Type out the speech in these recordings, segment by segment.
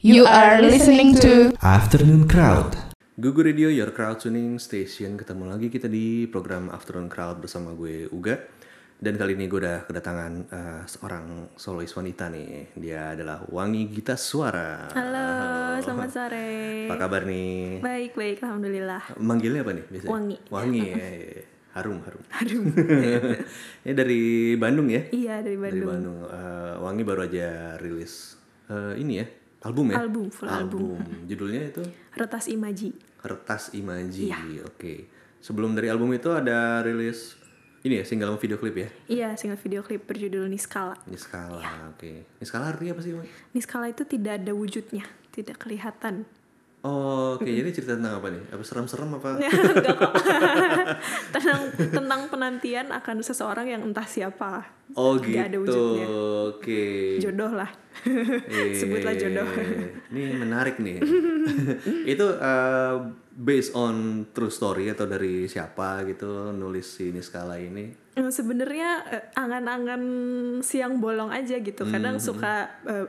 You are listening to Afternoon Crowd. Gugu Radio, your crowd tuning station. Ketemu lagi kita di program Afternoon Crowd bersama gue Uga. Dan kali ini gue udah kedatangan eh, seorang solois wanita nih. Dia adalah Wangi Gita Suara. Halo, selamat sore. Apa kabar nih? Baik, baik, alhamdulillah. Manggilnya apa nih biasanya? Wangi. Wangi ya. ya, ya. Harum, harum. Harum. Ini dari Bandung ya? Iya dari Dari Bandung. Bandung. Eh, Wangi baru aja rilis eh, ini ya, album ya? Album, full album. Judulnya itu Retas Imaji. Kertas Imaji. Iya. Oke. Sebelum dari album itu ada rilis ini ya single video klip ya. Iya, single video klip berjudul Niskala. Niskala. Iya. Oke. Niskala artinya apa sih? Niskala itu tidak ada wujudnya, tidak kelihatan. Oh, oke. Jadi cerita tentang apa nih? Apa serem-serem apa? Enggak kok. tentang tentang penantian akan seseorang yang entah siapa. Oh, gitu. Ada wujudnya. Oke. Jodoh lah. Sebutlah jodoh. Ini menarik nih. itu eh, based on true story atau dari siapa gitu nulis si Niskala ini? Sebenarnya eh, angan-angan siang bolong aja gitu. Kadang Hmm. suka eh,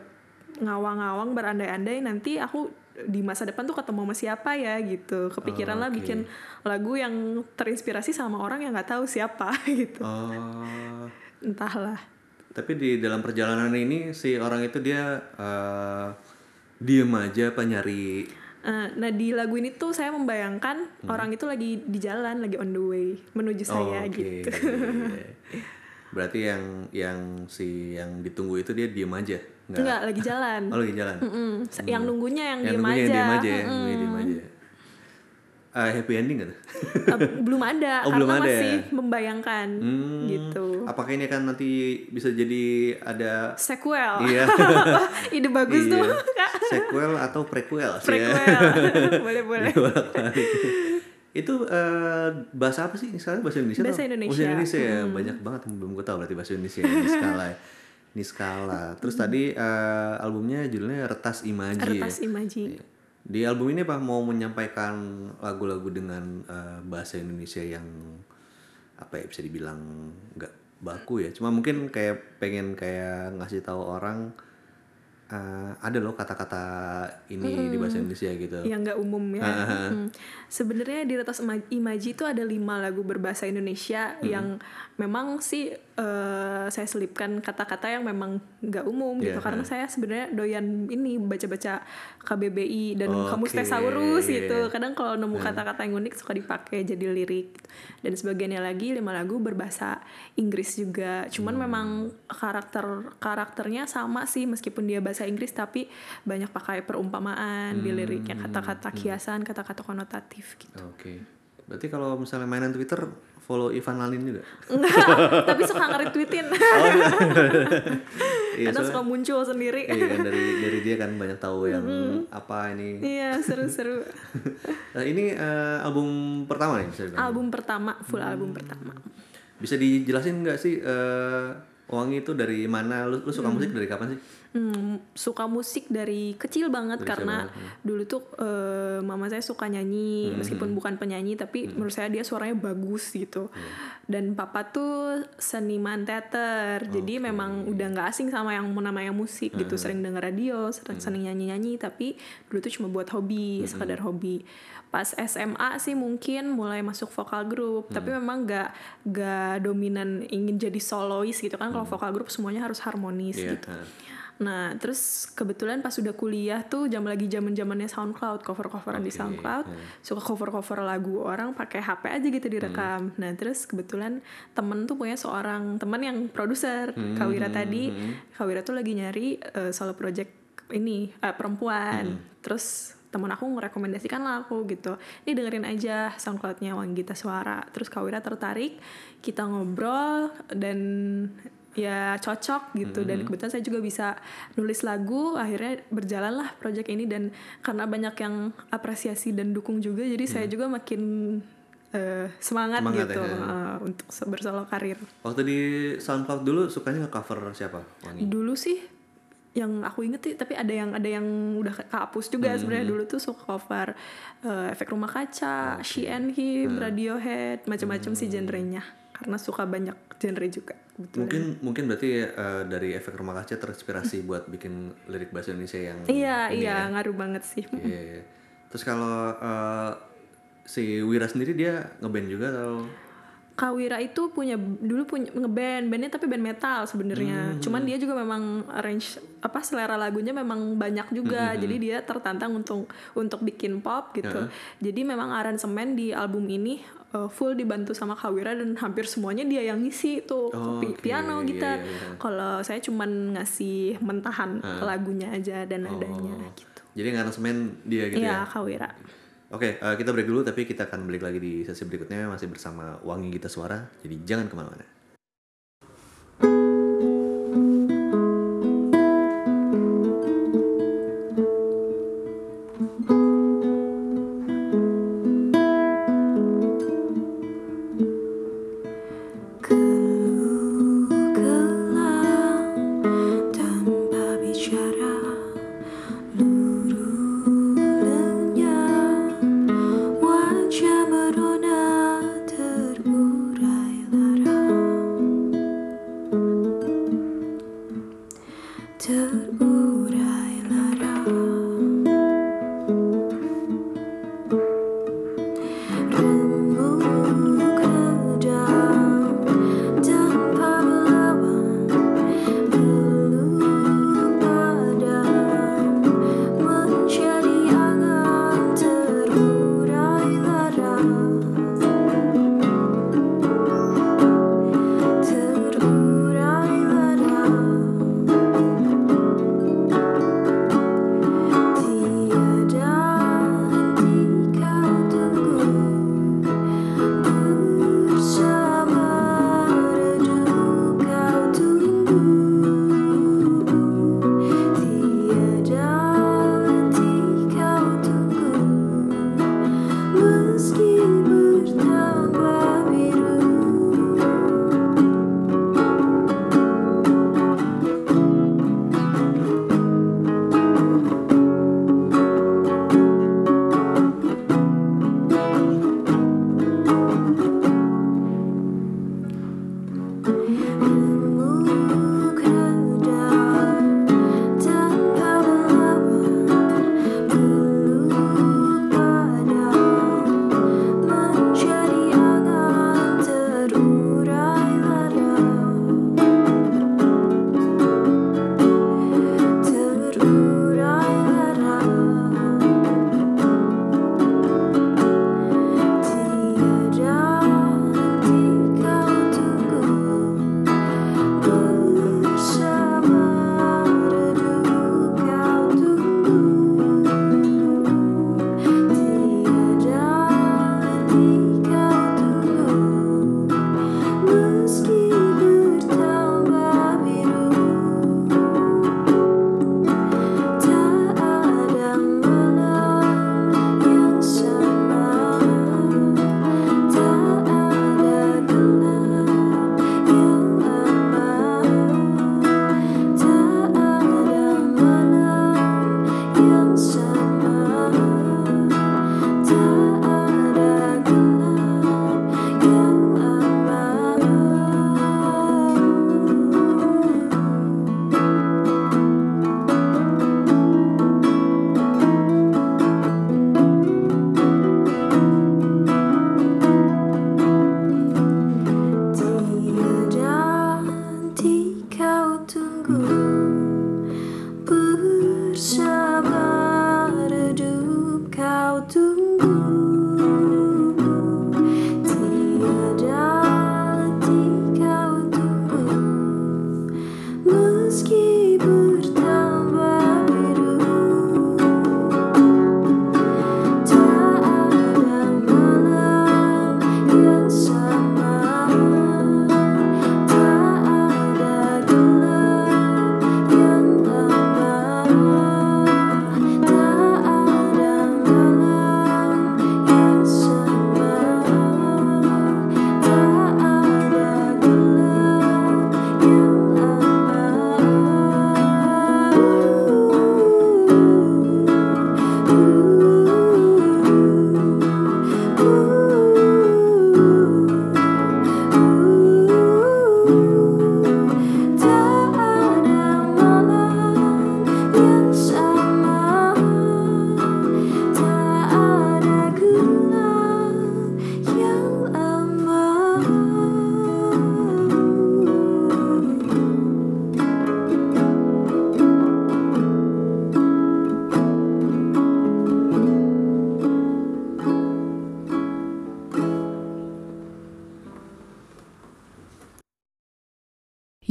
ngawang-ngawang berandai-andai nanti aku di masa depan tuh ketemu sama siapa ya gitu. Kepikiran lah Oh, oke. bikin lagu yang terinspirasi sama orang yang nggak tahu siapa gitu. Oh. Entahlah. Tapi di dalam perjalanan ini si orang itu dia eh, diem aja apa nyari Eh, nah di lagu ini tuh saya membayangkan orang itu lagi di jalan, lagi on the way menuju saya Hmm. Oh, oke. gitu. Berarti yang yang si yang ditunggu itu dia diem aja, nggak? Enggak, lagi jalan. Oh lagi jalan. Mm-mm. Yang nunggunya yang, yang diem nunggunya aja. yang diem aja, ya, Mm-mm. nunggunya diem aja. Eh, happy ending gak tuh? Eh, belum ada Oh, karena belum ada ya? masih membayangkan Hmm, gitu. Apakah ini kan nanti bisa jadi ada Sequel. Iya. Ide bagus iya, tuh, Kak. sequel atau prequel sih ya? Prequel. boleh, boleh. Bolak-balik. itu eh, bahasa apa sih? Misalnya bahasa Indonesia? Bahasa atau- Indonesia. Bahasa Indonesia ya. Banyak banget yang belum gue tahu berarti bahasa Indonesia. ya, Niskala. ya. Niskala. Terus tadi eh, albumnya judulnya Retas Imaji. Kertas ya. Di album ini apa mau menyampaikan lagu-lagu dengan eh, bahasa Indonesia yang apa ya bisa dibilang nggak baku ya. Cuma mungkin kayak pengen kayak ngasih tahu orang eh, ada loh kata-kata ini di bahasa Indonesia gitu. yang nggak umum ya. Mm. Sebenarnya di Ima- Imaji itu ada lima lagu berbahasa Indonesia yang memang sih eh, saya selipkan kata-kata yang memang nggak umum gitu Iya. karena saya sebenarnya doyan ini baca-baca KBBI dan Oke. Kamus Thesaurus gitu. Kadang kalau nemu kata-kata yang unik suka dipakai jadi lirik. gitu. Dan sebagiannya lagi lima lagu berbahasa Inggris juga. Cuman memang karakter karakternya sama sih meskipun dia bahasa Inggris tapi banyak pakai perumpamaan di liriknya kata-kata kiasan, kata-kata konotatif gitu. Oke. Berarti kalau misalnya mainan Twitter follow Ivan Lalin juga? Enggak, tapi suka nge-retweetin. Iya, Kadang soalnya- suka muncul sendiri. Iya kan dari dari dia kan banyak tahu yang apa ini. Iya, seru-seru. Nah, ini eh, album pertama nih bisa dibilang. album pertama, full album pertama. Bisa dijelasin nggak sih eh, Wangi itu dari mana? Lu, lu suka musik dari kapan sih? Hmm, suka musik dari kecil banget Dari karena banget, ya. dulu tuh eh, mama saya suka nyanyi Hmm, meskipun bukan penyanyi tapi menurut saya dia suaranya bagus gitu Iya. dan papa tuh seniman teater jadi memang udah nggak asing sama yang namanya musik gitu Hmm. sering denger radio sering, sering nyanyi nyanyi tapi dulu tuh cuma buat hobi sekadar hobi pas SMA sih mungkin mulai masuk vokal grup tapi memang nggak nggak dominan ingin jadi solois gitu kan kalau vokal grup semuanya harus harmonis Iya. gitu. Nah, terus kebetulan pas udah kuliah tuh jam lagi zaman zamannya SoundCloud, cover-coveran di Oke, SoundCloud, suka cover-cover lagu orang pakai HP aja gitu direkam. Nah, terus kebetulan temen tuh punya seorang teman yang produser, Kawira tadi. Kawira tuh lagi nyari eh, solo project ini eh, perempuan. Terus temen aku ngerekomendasikan lah aku gitu ini dengerin aja soundcloudnya Wanggita Suara terus Kawira tertarik kita ngobrol dan ya cocok gitu. Dan kebetulan saya juga bisa nulis lagu akhirnya berjalan lah project ini. Dan karena banyak yang apresiasi dan dukung juga jadi saya juga makin eh, semangat, Semangat gitu ya. eh, untuk bersolo karir. Waktu di SoundCloud dulu sukanya nge-cover siapa? Wangi. dulu sih yang aku inget sih tapi ada yang ada yang udah ke- kehapus juga sebenarnya. Dulu tuh suka cover eh, efek rumah kaca, She and Him, Radiohead, macam-macam sih genrenya karena suka banyak genre juga kebetulan. Mungkin mungkin berarti eh, dari efek rumah kaca terinspirasi buat bikin lirik bahasa Indonesia yang iya iya ya. ngaruh banget sih. Iya. Terus kalau eh, si Wira sendiri dia ngeband juga atau? Kak Wira itu punya dulu punya ngeband bandnya tapi band metal sebenarnya. Cuman dia juga memang range apa selera lagunya memang banyak juga. Jadi dia tertantang untuk untuk bikin pop gitu. Jadi memang aransemen di album ini uh, full dibantu sama Kak Wira dan hampir semuanya dia yang ngisi tuh Oh, pi- oke. piano Iya, gitar iya, iya. kalau saya cuman ngasih mentahan lagunya aja dan nadanya Oh. gitu Jadi ngaransemen dia gitu iya ya. Kak Wira Oke, eh, kita break dulu tapi kita akan balik lagi di sesi berikutnya masih bersama Wangi Gita Suara. Jadi jangan ke mana-mana.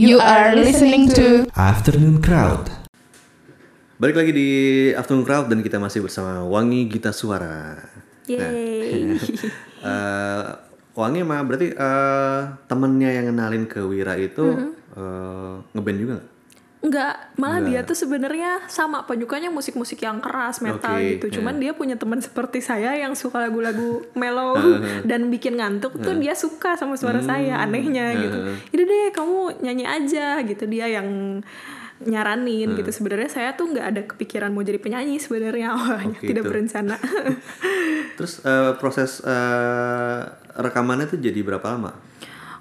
You are listening to Afternoon Crowd. Balik lagi di Afternoon Crowd dan kita masih bersama Wangi Gita Suara. Yeay. Eh, Wangi mah berarti eh, temennya yang kenalin ke Wira itu eh, ngeband juga nggak? Enggak, malah dia tuh sebenarnya sama penyukanya musik-musik yang keras metal Oke, gitu. Cuman dia punya teman seperti saya yang suka lagu-lagu mellow dan bikin ngantuk tuh dia suka sama suara saya anehnya gitu. Itu deh kamu nyanyi aja gitu. Dia yang nyaranin gitu. Sebenarnya saya tuh nggak ada kepikiran mau jadi penyanyi sebenarnya awalnya Oke, tidak itu. berencana. Terus eh, proses eh, rekamannya tuh jadi berapa lama?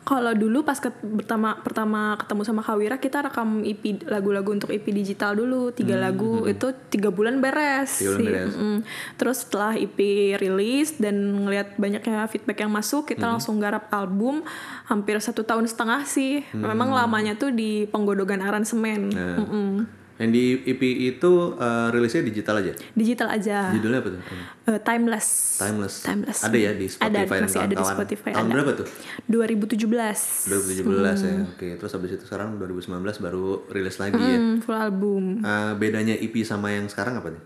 Kalau dulu pas ket- pertama pertama ketemu sama Kawira kita rekam EP lagu-lagu untuk EP digital dulu tiga lagu itu tiga bulan beres. Hmm, Tiga bulan sih. beres. Mm-mm. Terus setelah EP rilis dan ngelihat banyaknya feedback yang masuk kita Hmm. langsung garap album hampir satu tahun setengah sih. Hmm. Memang lamanya tuh di penggodogan aransemen. Nah. Mm-mm. Yang di EP itu eh, rilisnya digital aja. Digital aja. Judulnya apa tuh? Eh, timeless. Timeless. Timeless. Ada ya di Spotify Ada, dan masih ada di kawan-kawan. Spotify. Tahun ada. berapa tuh? 2017. 2017 ya. Oke, terus habis itu sekarang 2019 baru rilis lagi ya. Hmm, full album. Eh, bedanya EP sama yang sekarang apa nih?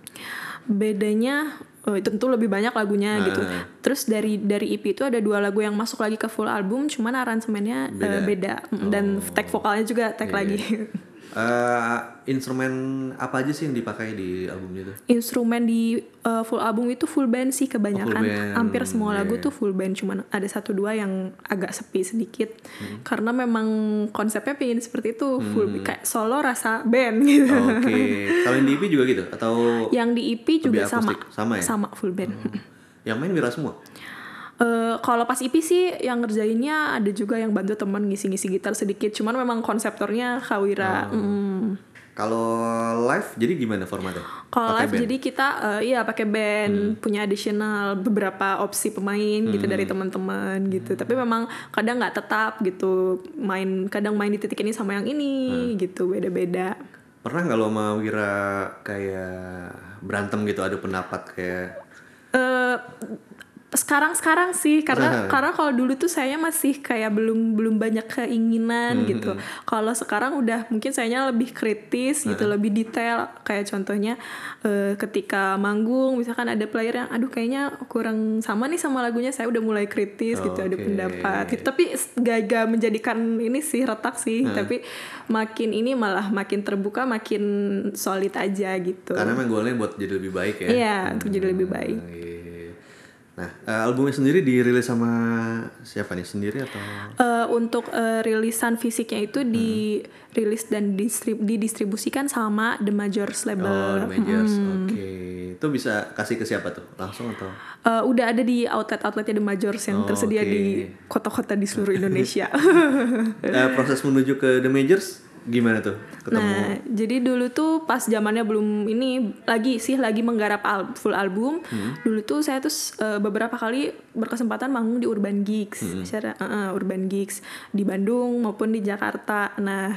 bedanya oh, tentu lebih banyak lagunya Nah. gitu. Terus dari dari EP itu ada dua lagu yang masuk lagi ke full album, cuman aransemennya Beda. beda, Mm, dan tag vokalnya juga tag lagi. Eh, instrumen apa aja sih yang dipakai di album itu? Instrumen di eh, full album itu full band sih kebanyakan. Oh, band, Hampir semua lagu iya. tuh full band, cuman ada satu dua yang agak sepi sedikit. Hmm. Karena memang konsepnya pengen seperti itu, full kayak solo rasa band gitu. Oke, kalau yang di EP juga gitu atau Yang di EP juga sama, sama ya? sama full band. yang main Wira semua? Eh, kalau pas EP sih yang ngerjainnya ada juga yang bantu teman ngisi-ngisi gitar sedikit. Cuman memang konseptornya Kawira. Oh. Mm. Kalau live jadi gimana formatnya? Kalau live band? jadi kita eh, iya pakai band, punya additional beberapa opsi pemain gitu dari teman-teman gitu. Tapi memang kadang nggak tetap gitu. Main kadang main di titik ini sama yang ini gitu, beda-beda. Pernah nggak lo sama Wira kayak berantem gitu adu pendapat kayak eh sekarang sekarang sih karena karena kalau dulu tuh saya masih kayak belum belum banyak keinginan gitu. kalau sekarang udah mungkin sayanya lebih kritis gitu lebih detail. Kayak contohnya eh, ketika manggung misalkan ada player yang aduh kayaknya kurang sama nih sama lagunya saya udah mulai kritis gitu ada pendapat gitu. tapi gak, gak menjadikan ini sih retak sih. Tapi makin ini malah makin terbuka makin solid aja gitu. Karena emang goalnya buat jadi lebih baik ya? iya untuk jadi lebih baik. Iya. Nah, eh, albumnya sendiri dirilis sama siapa nih sendiri atau? Eh, untuk eh, rilisan fisiknya itu dirilis dan distrib- didistribusikan sama The Majors label. Oh, The Majors. Oke. Itu bisa kasih ke siapa tuh? Langsung atau? Eh, udah ada di outlet-outletnya The Majors yang Oh, tersedia oke. di kota-kota di seluruh Indonesia. Eh, proses menuju ke The Majors gimana tuh? Ketemu? Nah, jadi dulu tuh pas zamannya belum ini lagi sih lagi menggarap al- full album. Hmm. Dulu tuh saya tuh eh, beberapa kali berkesempatan manggung di Urban Gigs, Hmm. secara eh, eh, Urban Gigs di Bandung maupun di Jakarta. Nah,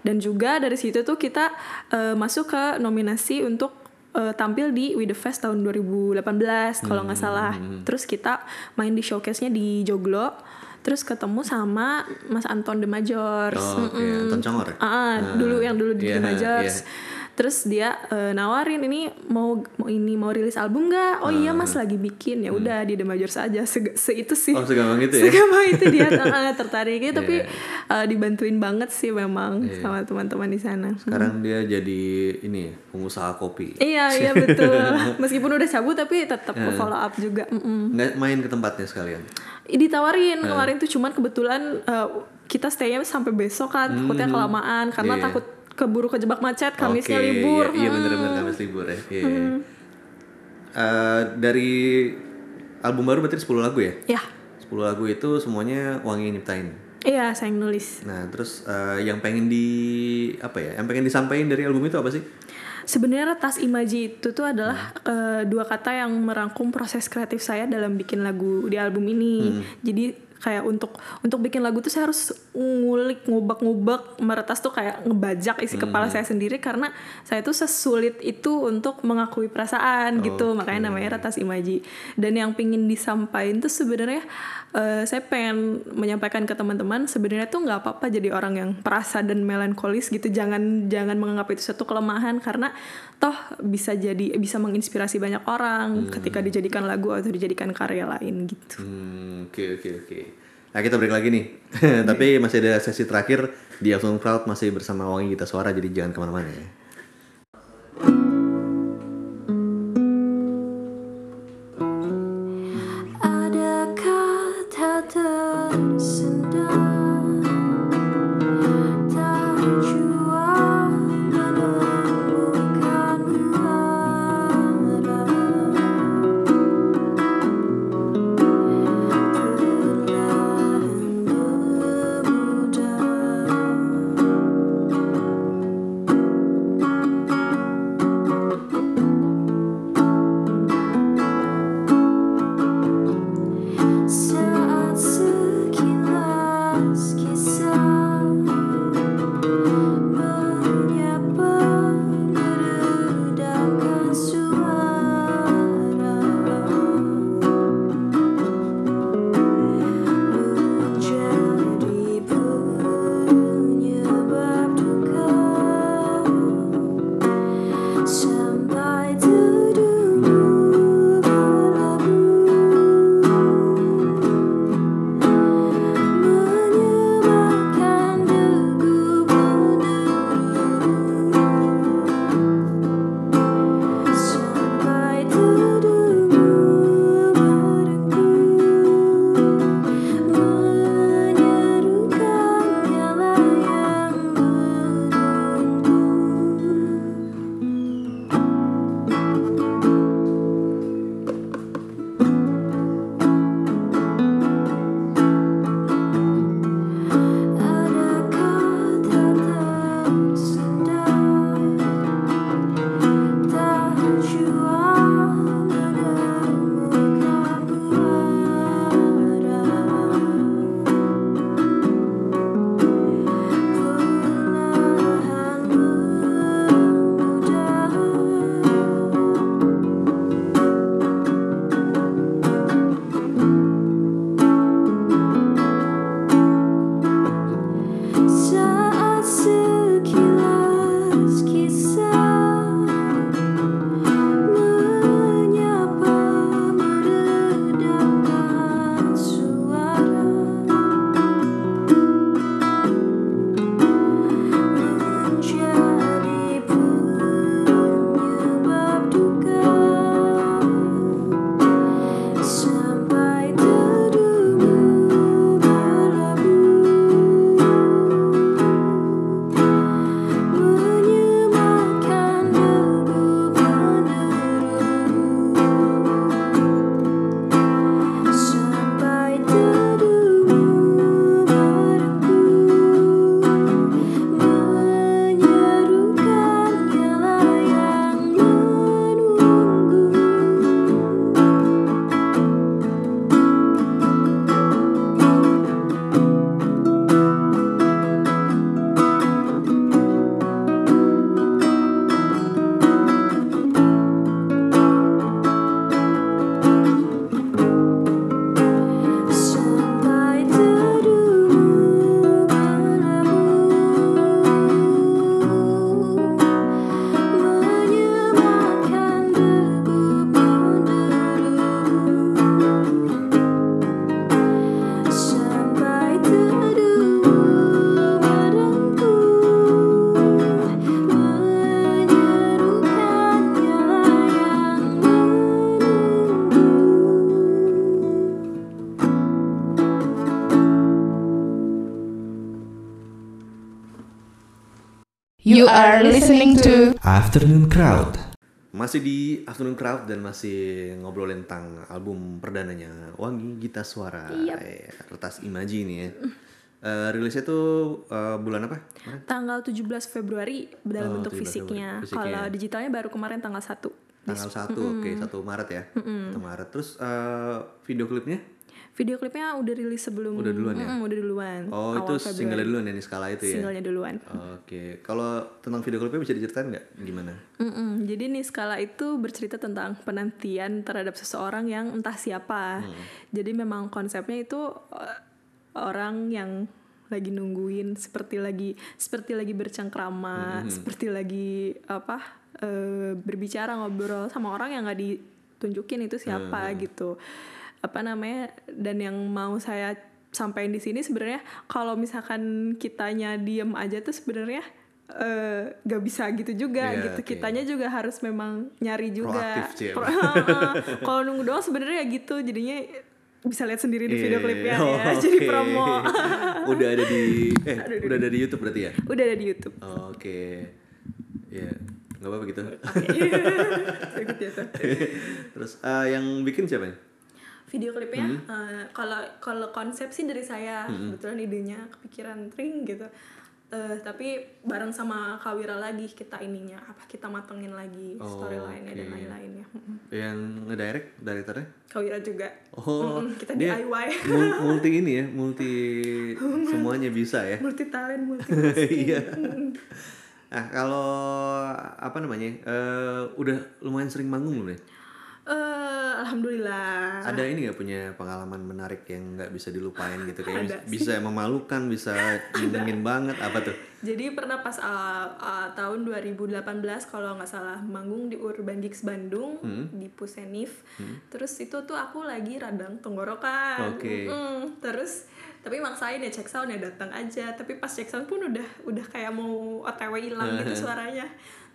dan juga dari situ tuh kita eh, masuk ke nominasi untuk eh, tampil di We The Fest tahun 2018 kalau nggak salah. Hmm. Terus kita main di showcase-nya di Joglo. Terus ketemu sama Mas Anton The Majors. Oh, oke. Mm-mm. Anton Congor ya? Ah, dulu yang dulu di iya, The Majors. Terus dia eh, nawarin ini mau mau ini mau rilis album nggak? Oh iya Mas lagi bikin ya udah di The Majors aja. Se, se itu sih. Hmm. Oh, segampang itu ya? Segampang itu dia ah, tertarik gitu, tapi eh, dibantuin banget sih memang sama teman-teman di sana. Sekarang dia jadi ini ya, pengusaha kopi. Iya iya betul. Meskipun udah cabut tapi tetap ke follow up juga. Mm-mm. Nggak main ke tempatnya sekalian. ditawarin kemarin tuh cuman kebetulan eh, kita stay-nya sampai besok kan takutnya kelamaan karena Iya. takut keburu kejebak macet kamisnya Oke, libur Iya, iya Hmm. bener-bener Kamis libur ya. Iya. Eh, dari album baru berarti 10 lagu ya? ya 10 lagu itu semuanya Wangi yang nyiptain. iya saya yang nulis Nah, terus eh, yang pengen di apa ya? Yang pengen disampaikan dari album itu apa sih? sebenarnya tas imaji itu tuh Hmm. adalah eh, dua kata yang merangkum proses kreatif saya dalam bikin lagu di album ini Hmm. jadi kayak untuk untuk bikin lagu tuh saya harus ngulik ngubek-ngubek meretas tuh kayak ngebajak isi kepala saya sendiri karena saya tuh sesulit itu untuk mengakui perasaan gitu. Makanya namanya retas imaji. Dan yang pingin disampaikan tuh sebenarnya eh, saya pengen menyampaikan ke teman-teman sebenarnya tuh nggak apa-apa jadi orang yang perasa dan melankolis gitu. Jangan jangan menganggap itu suatu kelemahan karena toh bisa jadi bisa menginspirasi banyak orang ketika dijadikan lagu atau dijadikan karya lain gitu Hmm, oke oke oke. Nah kita break lagi nih. Tapi masih ada sesi terakhir di Afternoon Crowd masih bersama Wangi Gita Suara jadi jangan ke mana-mana ya. Are listening to Afternoon Crowd. Masih di Afternoon Crowd dan masih ngobrol tentang album perdananya Wangi Gita Suara. Eh, Retas Imaji ini ya. Eh, rilisnya tuh eh, bulan apa? Kemarin? tanggal 17 Februari dalam Oh, bentuk 17 fisiknya fisiknya. kalau digitalnya baru kemarin tanggal 1 Tanggal 1, oke 1 Maret ya. 1 Maret. Terus eh, video klipnya? Video klipnya udah rilis sebelum Udah duluan ya? Mm-mm, udah duluan. Oh Awal itu Februari. single duluan ya Niskala itu ya? Singlenya duluan. Oke, kalau tentang video klipnya bisa diceritain nggak gimana? Mm-mm. Jadi nih skala itu bercerita tentang penantian terhadap seseorang yang entah siapa. Hmm. Jadi memang konsepnya itu eh, orang yang lagi nungguin seperti lagi seperti lagi bercengkrama, Hmm. seperti lagi apa eh, berbicara ngobrol sama orang yang nggak ditunjukin itu siapa Hmm. gitu. Apa namanya? Dan yang mau saya sampaikan di sini sebenarnya kalau misalkan kitanya diem aja tuh sebenarnya eh, gak bisa gitu juga Iya, gitu kitanya juga harus memang nyari juga ya. Pro- kalau nunggu doang sebenarnya gitu jadinya bisa lihat sendiri di video Iya, klipnya oh, ya jadi oke. promo udah ada di eh udah ada di YouTube berarti ya? udah ada di YouTube Oke, ya nggak apa-apa gitu. Ya. Terus eh, yang bikin siapa nih? Video klipnya Hmm. eh, kalau kalau konsep sih dari saya kebetulan idenya kepikiran tring gitu Eh, tapi bareng sama Kawira lagi kita ininya apa kita matengin lagi Oh, storyline-nya dan oke. lain-lainnya. Yang ngedirect directornya? Kawira juga Oh, Mm-mm, kita dia DIY mul- multi ini ya, multi semuanya bisa ya. multi talent multi Iya. Nah kalau apa namanya, eh, udah lumayan sering manggung belum nih? Eh, alhamdulillah Ada ini nggak punya pengalaman menarik yang nggak bisa dilupain gitu kayak Ada bisa, bisa memalukan, bisa nyenengin banget apa tuh? Jadi pernah pas uh, uh, tahun 2018 kalau nggak salah manggung di Urban Gigs Bandung Hmm. di Pusenif. Terus itu tuh aku lagi radang tenggorokan. Oke. Mm-mm. Terus tapi maksain ya cek sound ya datang aja. Tapi pas cek sound pun udah udah kayak mau OTW hilang gitu suaranya.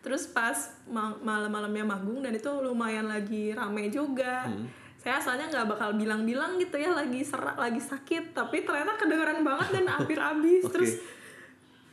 Terus pas ma- malam-malamnya manggung dan itu lumayan lagi rame juga. Hmm. Saya asalnya nggak bakal bilang-bilang gitu ya lagi serak, lagi sakit, tapi ternyata kedengeran banget dan hampir habis. Oke. Terus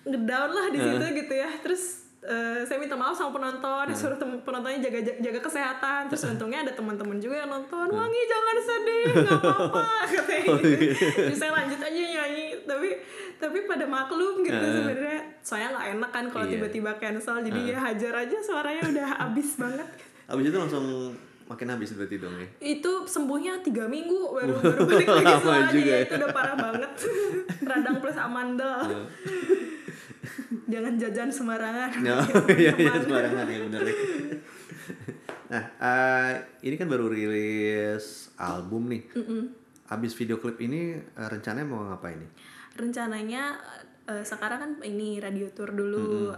ngedown lah di situ gitu ya terus eh, saya minta maaf sama penonton suruh tem- penontonnya jaga jaga, kesehatan. Terus untungnya ada teman-teman juga yang nonton. Wangi jangan sedih nggak apa-apa katanya gitu. terus saya lanjut aja nyanyi tapi tapi pada maklum gitu sebenarnya. Saya nggak enak kan kalau Iya. tiba-tiba cancel jadi ya hajar aja suaranya udah habis banget. Abis itu langsung makin habis berarti dong ya? itu sembuhnya tiga minggu baru baru balik lagi suaranya juga ya, ya. itu udah parah banget. Radang plus amandel jangan jajan sembarangan Ya, iya, iya, sembarangan ya bener ya. Nah, eh, ini kan baru rilis album nih. Abis video klip ini eh, rencananya mau ngapain nih? rencananya eh, sekarang kan ini radio tour dulu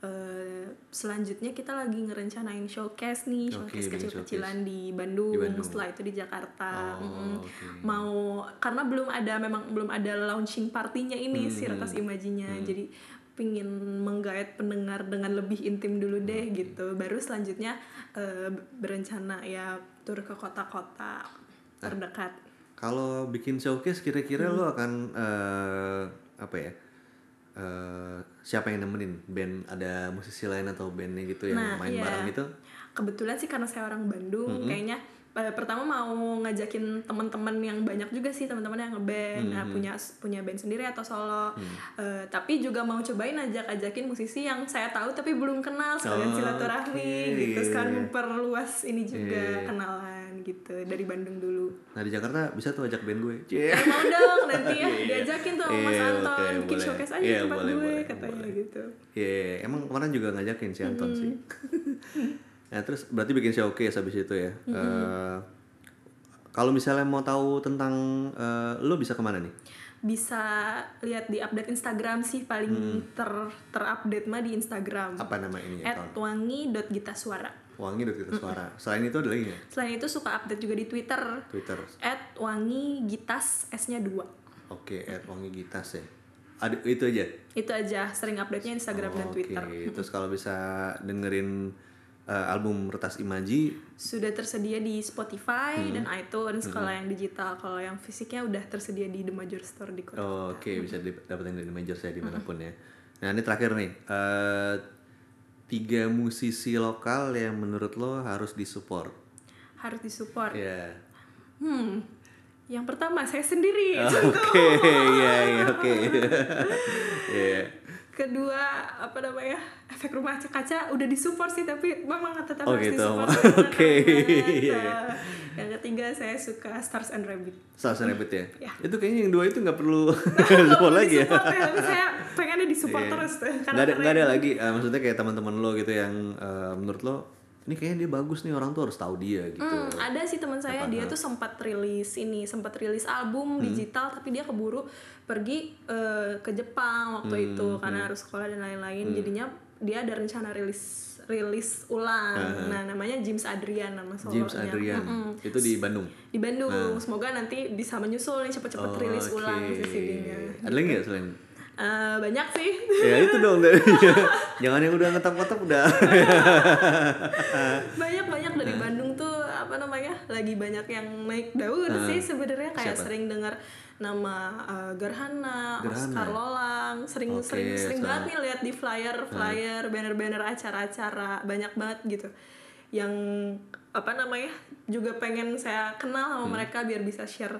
Eh, selanjutnya kita lagi ngerencanain showcase nih showcase kecil-kecilan di Bandung, Di Bandung. setelah itu di Jakarta Oh, Mm-mm. oke. mau karena belum ada memang belum ada launching partinya ini si Hmm. retas imajinya jadi pingin menggait pendengar dengan lebih intim dulu deh gitu baru selanjutnya eh, berencana ya tur ke kota-kota terdekat Kalau bikin showcase kira-kira Hmm. lo akan eh, apa ya? eh, siapa yang nemenin band ada musisi lain atau bandnya gitu yang Nah, main iya. bareng gitu? kebetulan sih karena saya orang Bandung kayaknya eh, pertama mau ngajakin teman-teman yang banyak juga sih teman-teman yang ngeband nah, punya punya band sendiri atau solo Eh, tapi juga mau cobain ajak ajakin musisi yang saya tahu tapi belum kenal sekalian Oh, silaturahmi oke, gitu iya, sekarang iya. memperluas ini juga Iya. kenalan gitu dari Bandung dulu Nah di Jakarta bisa tuh ajak band gue. Cie. Eh, mau dong nanti ya Iya. diajakin tuh sama Mas Iya, Anton oke, bikin boleh. showcase aja Iya, tempat boleh, gue boleh, katanya boleh. gitu Iya, emang kemarin juga ngajakin si Anton Hmm. sih. nah terus berarti bikin showcase habis itu ya. Hmm. Eh, kalau misalnya mau tahu tentang eh, lo bisa ke mana nih? bisa lihat di update Instagram sih paling ter terupdate mah di Instagram Apa nama ininya? at wangi.gitaswara Wangi udah kita suara. Selain itu ada lagi nggak? selain itu suka update juga di Twitter Twitter. at wangi gitas s nya dua Oke, at Wangi Gitas ya. Ada itu aja. itu aja sering update nya Instagram dan Oke, Twitter Terus kalau bisa dengerin eh, album Retas Imaji, sudah tersedia di Spotify Hmm. dan iTunes kalau yang digital kalau yang fisiknya udah tersedia di The Major Store di kota oh, oke bisa dapetin dari major saya di mana pun ya. Nah ini terakhir nih, eh, tiga musisi lokal yang menurut lo harus disupport. harus disupport Ya. hmm yang pertama saya sendiri Oke, iya iya oke. Kedua apa namanya efek rumah kaca udah disupport sih tapi memang tetap Oh harus gitu. disupport Oke, banget. iya, iya. Nah, yang ketiga saya suka Stars and Rabbit Stars and Rabbit ya? Ya. Itu kayaknya yang dua itu nggak perlu support lagi ya? ya, tapi saya pengennya disupport Iya. terus tuh karena Nggak ada, nggak ada lagi, eh, maksudnya kayak teman-teman lo gitu yang eh, menurut lo ini kayaknya dia bagus nih orang tuh harus tahu dia gitu. Hmm, ada sih teman saya dia tuh sempat rilis ini sempat rilis album Hmm. digital tapi dia keburu pergi eh, ke Jepang waktu Hmm, itu karena harus sekolah dan lain-lain jadinya dia ada rencana rilis rilis ulang nah namanya James Adrian nama solonya James Adrian Mm-mm. itu di Bandung. di Bandung semoga nanti bisa menyusul nih cepet-cepet rilis Oke. ulang si CD-nya Ada lagi nggak selain? Eh, banyak sih ya itu dong. Jangan yang udah ngetap-ngetap udah. banyak banyak dari Bandung tuh apa namanya lagi banyak yang naik daun sih sebenarnya kayak siapa? sering dengar nama eh, Gerhana, Gerhana. Oscar Lolang, sering Oke, sering sering banget nih lihat di flyer flyer banner-banner acara-acara banyak banget gitu yang apa namanya juga pengen saya kenal sama mereka biar bisa share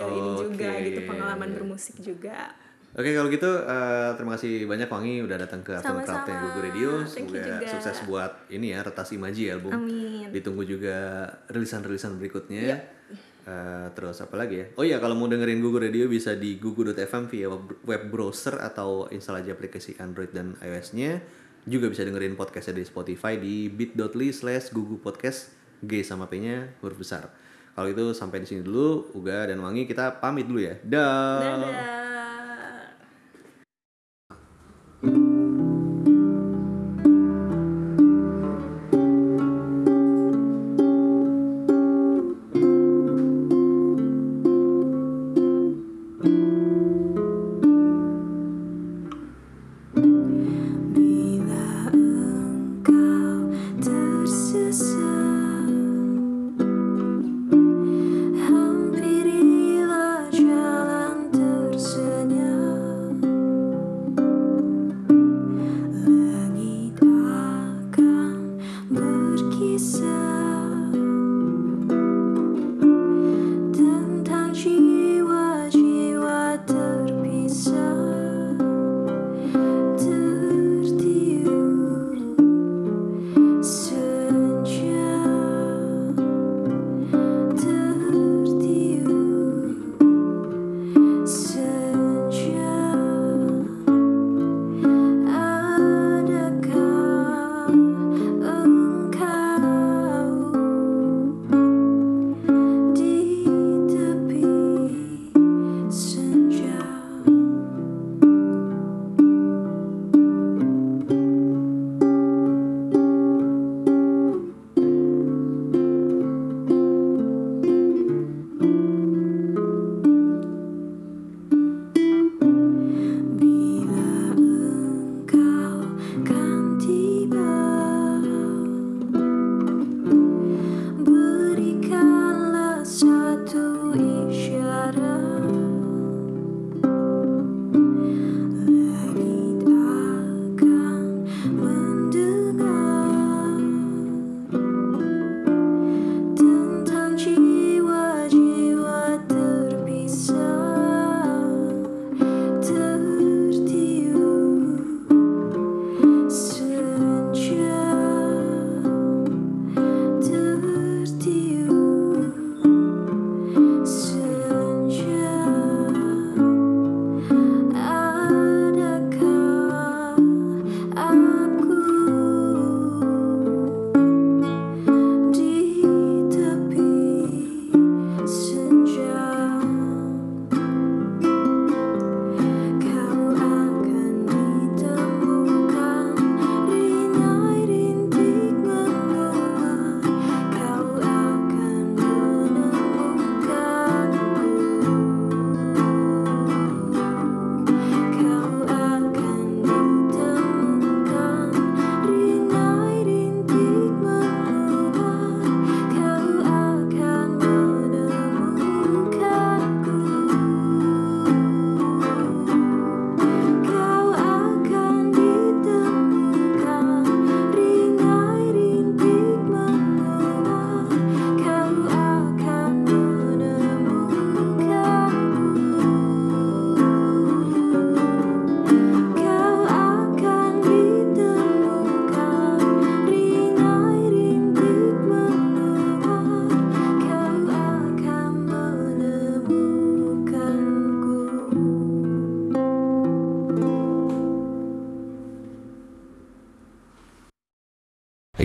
ya, ini juga Hmm. Gitu pengalaman bermusik juga. Oke kalau gitu eh, terima kasih banyak Wangi udah datang ke Sama-sama. Craft Google Radio. Semoga sukses buat ini ya Retas Imaji album. Amin. Ditunggu juga rilisan-rilisan berikutnya. Iya. Eh, terus apa lagi ya? Oh iya kalau mau dengerin Google Radio bisa di google.fm via web- web browser atau install aja aplikasi Android dan iOS-nya. Juga bisa dengerin podcastnya di Spotify di bit.ly slash Google Podcast G sama P-nya huruf besar. Kalau itu sampai di sini dulu, Uga dan Wangi kita pamit dulu ya. Dah. Dadah.